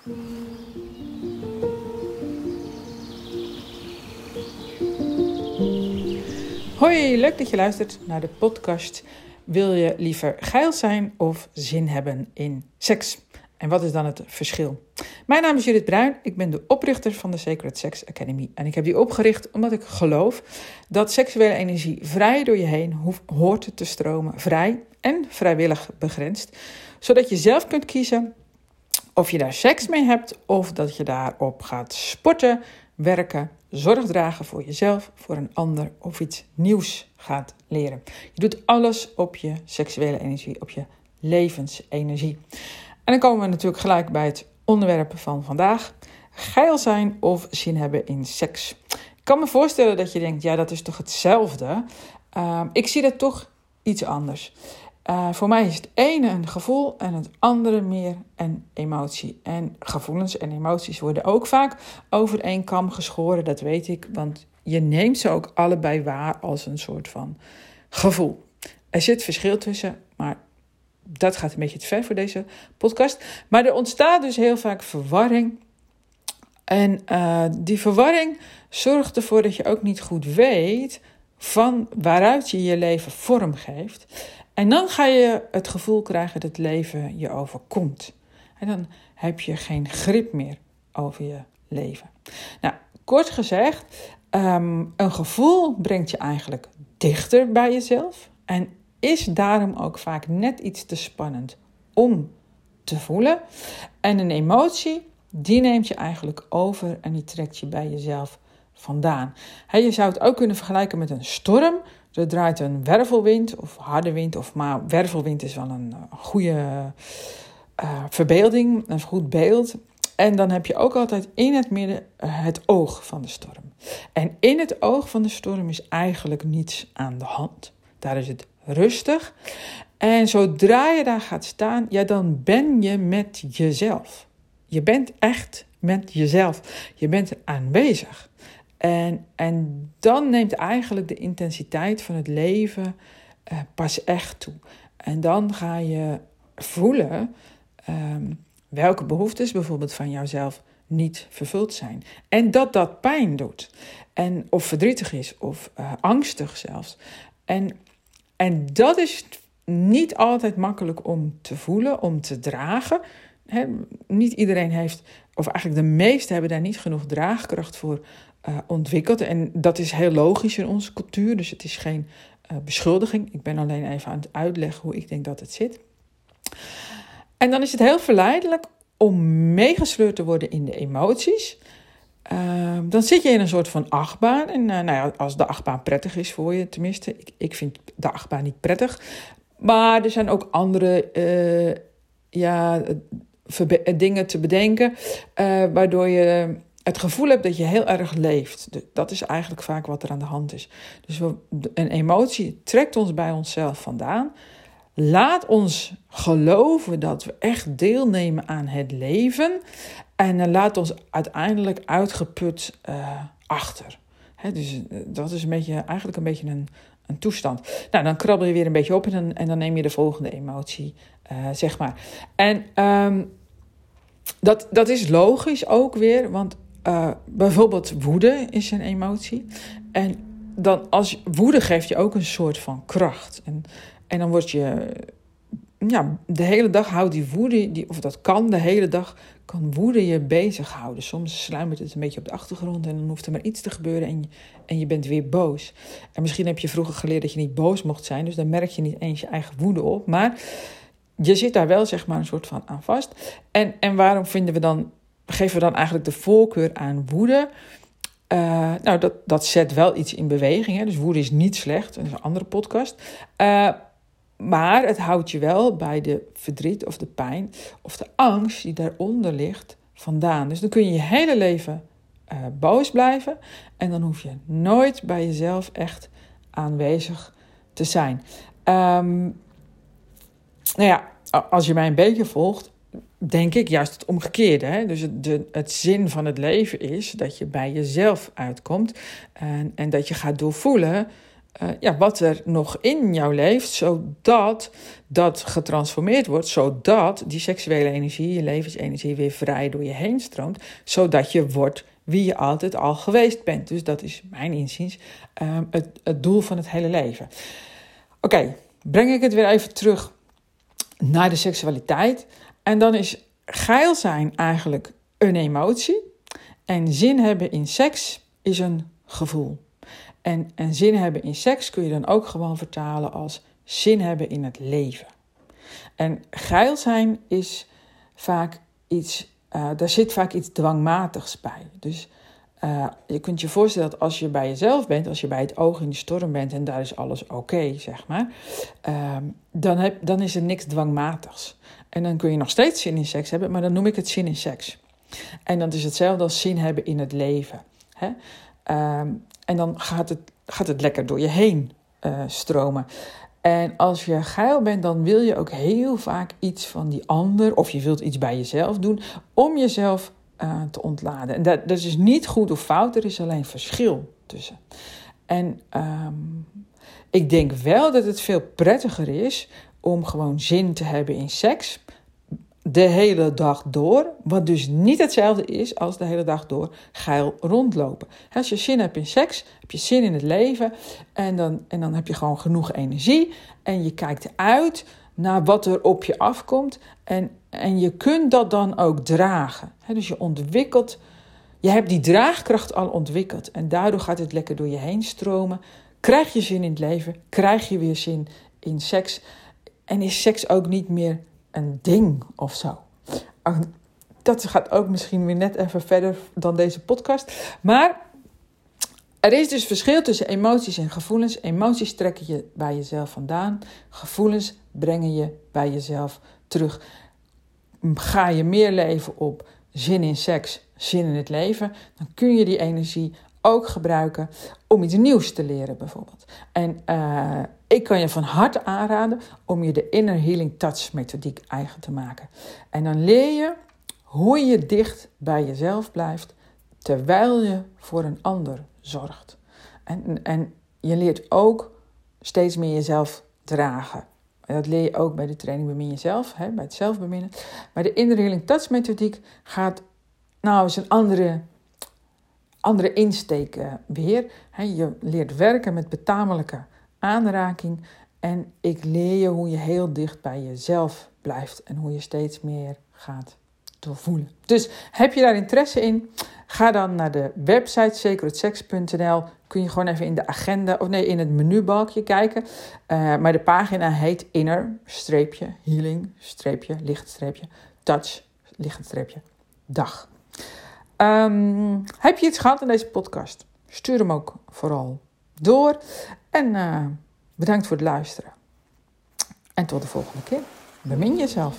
Hoi, leuk dat je luistert naar de podcast. Wil je liever geil zijn of zin hebben in seks? En wat is dan het verschil? Mijn naam is Judith Bruin. Ik ben de oprichter van de Sacred Sex Academy. En ik heb die opgericht omdat ik geloof dat seksuele energie vrij door je heen hoort te stromen. Vrij en vrijwillig begrensd. Zodat je zelf kunt kiezen of je daar seks mee hebt of dat je daarop gaat sporten, werken, zorg dragen voor jezelf, voor een ander of iets nieuws gaat leren. Je doet alles op je seksuele energie, op je levensenergie. En dan komen we natuurlijk gelijk bij het onderwerp van vandaag: geil zijn of zin hebben in seks. Ik kan me voorstellen dat je denkt: ja, dat is toch hetzelfde? Uh, ik zie dat toch iets anders. Uh, voor mij is het ene een gevoel en het andere meer een emotie. En gevoelens en emoties worden ook vaak over één kam geschoren, dat weet ik, want je neemt ze ook allebei waar als een soort van gevoel. Er zit verschil tussen, maar dat gaat een beetje te ver voor deze podcast. Maar er ontstaat dus heel vaak verwarring. En uh, die verwarring zorgt ervoor dat je ook niet goed weet van waaruit je je leven vormgeeft. En dan ga je het gevoel krijgen dat het leven je overkomt. En dan heb je geen grip meer over je leven. Nou, kort gezegd, um, een gevoel brengt je eigenlijk dichter bij jezelf. En is daarom ook vaak net iets te spannend om te voelen. En een emotie, die neemt je eigenlijk over en die trekt je bij jezelf vandaan. je zou het ook kunnen vergelijken met een storm. Er draait een wervelwind of harde wind, of maar wervelwind is wel een eh, goede uh, verbeelding, een goed beeld. En dan heb je ook altijd in het midden eh, het oog van de storm. En in het oog van de storm is eigenlijk niets aan de hand. Daar is het rustig. En zodra je daar gaat staan, ja, dan ben je met jezelf. Je bent echt met jezelf. Je bent aanwezig. En, en dan neemt eigenlijk de intensiteit van het leven uh, pas echt toe. En dan ga je voelen um, welke behoeftes bijvoorbeeld van jouzelf niet vervuld zijn. En dat dat pijn doet. En, of verdrietig is, of uh, angstig zelfs. En, en dat is niet altijd makkelijk om te voelen, om te dragen. Niet iedereen heeft, of eigenlijk de meesten hebben daar niet genoeg draagkracht voor uh, ontwikkeld. En dat is heel logisch in onze cultuur, dus het is geen uh, beschuldiging. Ik ben alleen even aan het uitleggen hoe ik denk dat het zit. En dan is het heel verleidelijk om meegesleurd te worden in de emoties. Uh, dan zit je in een soort van achtbaan. En uh, nou ja, als de achtbaan prettig is voor je, tenminste. Ik, ik vind de achtbaan niet prettig. Maar er zijn ook andere ja, dingen te bedenken. waardoor je het gevoel hebt dat je heel erg leeft. Dat is eigenlijk vaak wat er aan de hand is. Dus een emotie trekt ons bij onszelf vandaan. Laat ons geloven dat we echt deelnemen aan het leven. En laat ons uiteindelijk uitgeput uh, achter. dus eh, dat is een beetje, eigenlijk een beetje een, een toestand. Nou, dan krabbel je weer een beetje op en dan, neem je de volgende emotie, zeg maar. En um, dat, dat is logisch ook weer, want uh, bijvoorbeeld woede is een emotie. En dan als woede geeft je ook een soort van kracht. En, en dan word je, ja, de hele dag houdt die woede, die, of dat kan de hele dag, kan woede je bezighouden. Soms sluimert het een beetje op de achtergrond en dan hoeft er maar iets te gebeuren en je, en je bent weer boos. En misschien heb je vroeger geleerd dat je niet boos mocht zijn, dus dan merk je niet eens je eigen woede op. Maar je zit daar wel zeg maar een soort van aan vast. En, en waarom vinden we dan geven we dan eigenlijk de voorkeur aan woede. Uh, nou, dat, dat zet wel iets in beweging. Hè? Dus woede is niet slecht. Dat een andere podcast. Uh, maar het houdt je wel bij de verdriet of de pijn of de angst die daaronder ligt vandaan. Dus dan kun je je hele leven uh, boos blijven. En dan hoef je nooit bij jezelf echt aanwezig te zijn. Um, nou ja, als je mij een beetje volgt, denk ik juist het omgekeerde. Hè? Dus het, de, het zin van het leven is dat je bij jezelf uitkomt en, en dat je gaat doorvoelen uh, ja, wat er nog in jou leeft, zodat dat getransformeerd wordt, zodat die seksuele energie, je levensenergie weer vrij door je heen stroomt, zodat je wordt wie je altijd al geweest bent. Dus dat is mijn inziens um, het, het, doel van het hele leven. Oké, breng ik het weer even terug naar de seksualiteit. En dan is geil zijn eigenlijk een emotie. En zin hebben in seks is een gevoel. En, en zin hebben in seks kun je dan ook gewoon vertalen als zin hebben in het leven. En geil zijn is vaak iets, uh, daar zit vaak iets dwangmatigs bij. Dus uh, je kunt je voorstellen dat als je bij jezelf bent, als je bij het oog in de storm bent en daar is alles oké, zeg maar, uh, dan, heb, dan is er niks dwangmatigs. En dan kun je nog steeds zin in seks hebben, maar dan noem ik het zin in seks. En dat is hetzelfde als zin hebben in het leven. Hè? Uh, en dan gaat het, gaat het lekker door je heen uh, stromen. En als je geil bent, dan wil je ook heel vaak iets van die ander, of je wilt iets bij jezelf doen, om jezelf uh, te ontladen. En dat, dat is niet goed of fout, er is alleen verschil tussen. En um, ik denk wel dat het veel prettiger is om gewoon zin te hebben in seks de hele dag door. Wat dus niet hetzelfde is als de hele dag door geil rondlopen. Als je zin hebt in seks, heb je zin in het leven. En dan, en dan heb je gewoon genoeg energie. En je kijkt uit naar wat er op je afkomt. En, en je kunt dat dan ook dragen. dus je ontwikkelt. Je hebt die draagkracht al ontwikkeld. En daardoor gaat het lekker door je heen stromen. Krijg je zin in het leven. Krijg je weer zin in seks. En is seks ook niet meer een ding of zo. Dat gaat ook misschien weer net even verder dan deze podcast. Maar er is dus verschil tussen emoties en gevoelens. Emoties trekken je bij jezelf vandaan. Gevoelens brengen je bij jezelf terug. Ga je meer leven op zin in seks, zin in het leven, dan kun je die energie ook gebruiken om iets nieuws te leren, bijvoorbeeld. En uh, ik kan je van harte aanraden om je de Inner Healing Touch methodiek eigen te maken. En dan leer je hoe je dicht bij jezelf blijft terwijl je voor een ander zorgt. En, en je leert ook steeds meer jezelf dragen. En dat leer je ook bij de training Bemin Jezelf, hè, bij het zelfbeminnen. Maar de Inner Healing Touch methodiek gaat, nou, is een andere, andere insteek uh, weer. je leert werken met betamelijke aanraking. En ik leer je hoe je heel dicht bij jezelf blijft en hoe je steeds meer gaat doorvoelen. Dus heb je daar interesse in? Ga dan naar de website secretsex.nl. Kun je gewoon even in de agenda, of nee, in het menubalkje kijken. Uh, maar de pagina heet inner, streepje, healing, streepje, licht, streepje, touch, licht, streepje, dag. Um, heb je iets gehad in deze podcast? Stuur hem ook vooral door. En uh, bedankt voor het luisteren. En tot de volgende keer. Bemin jezelf.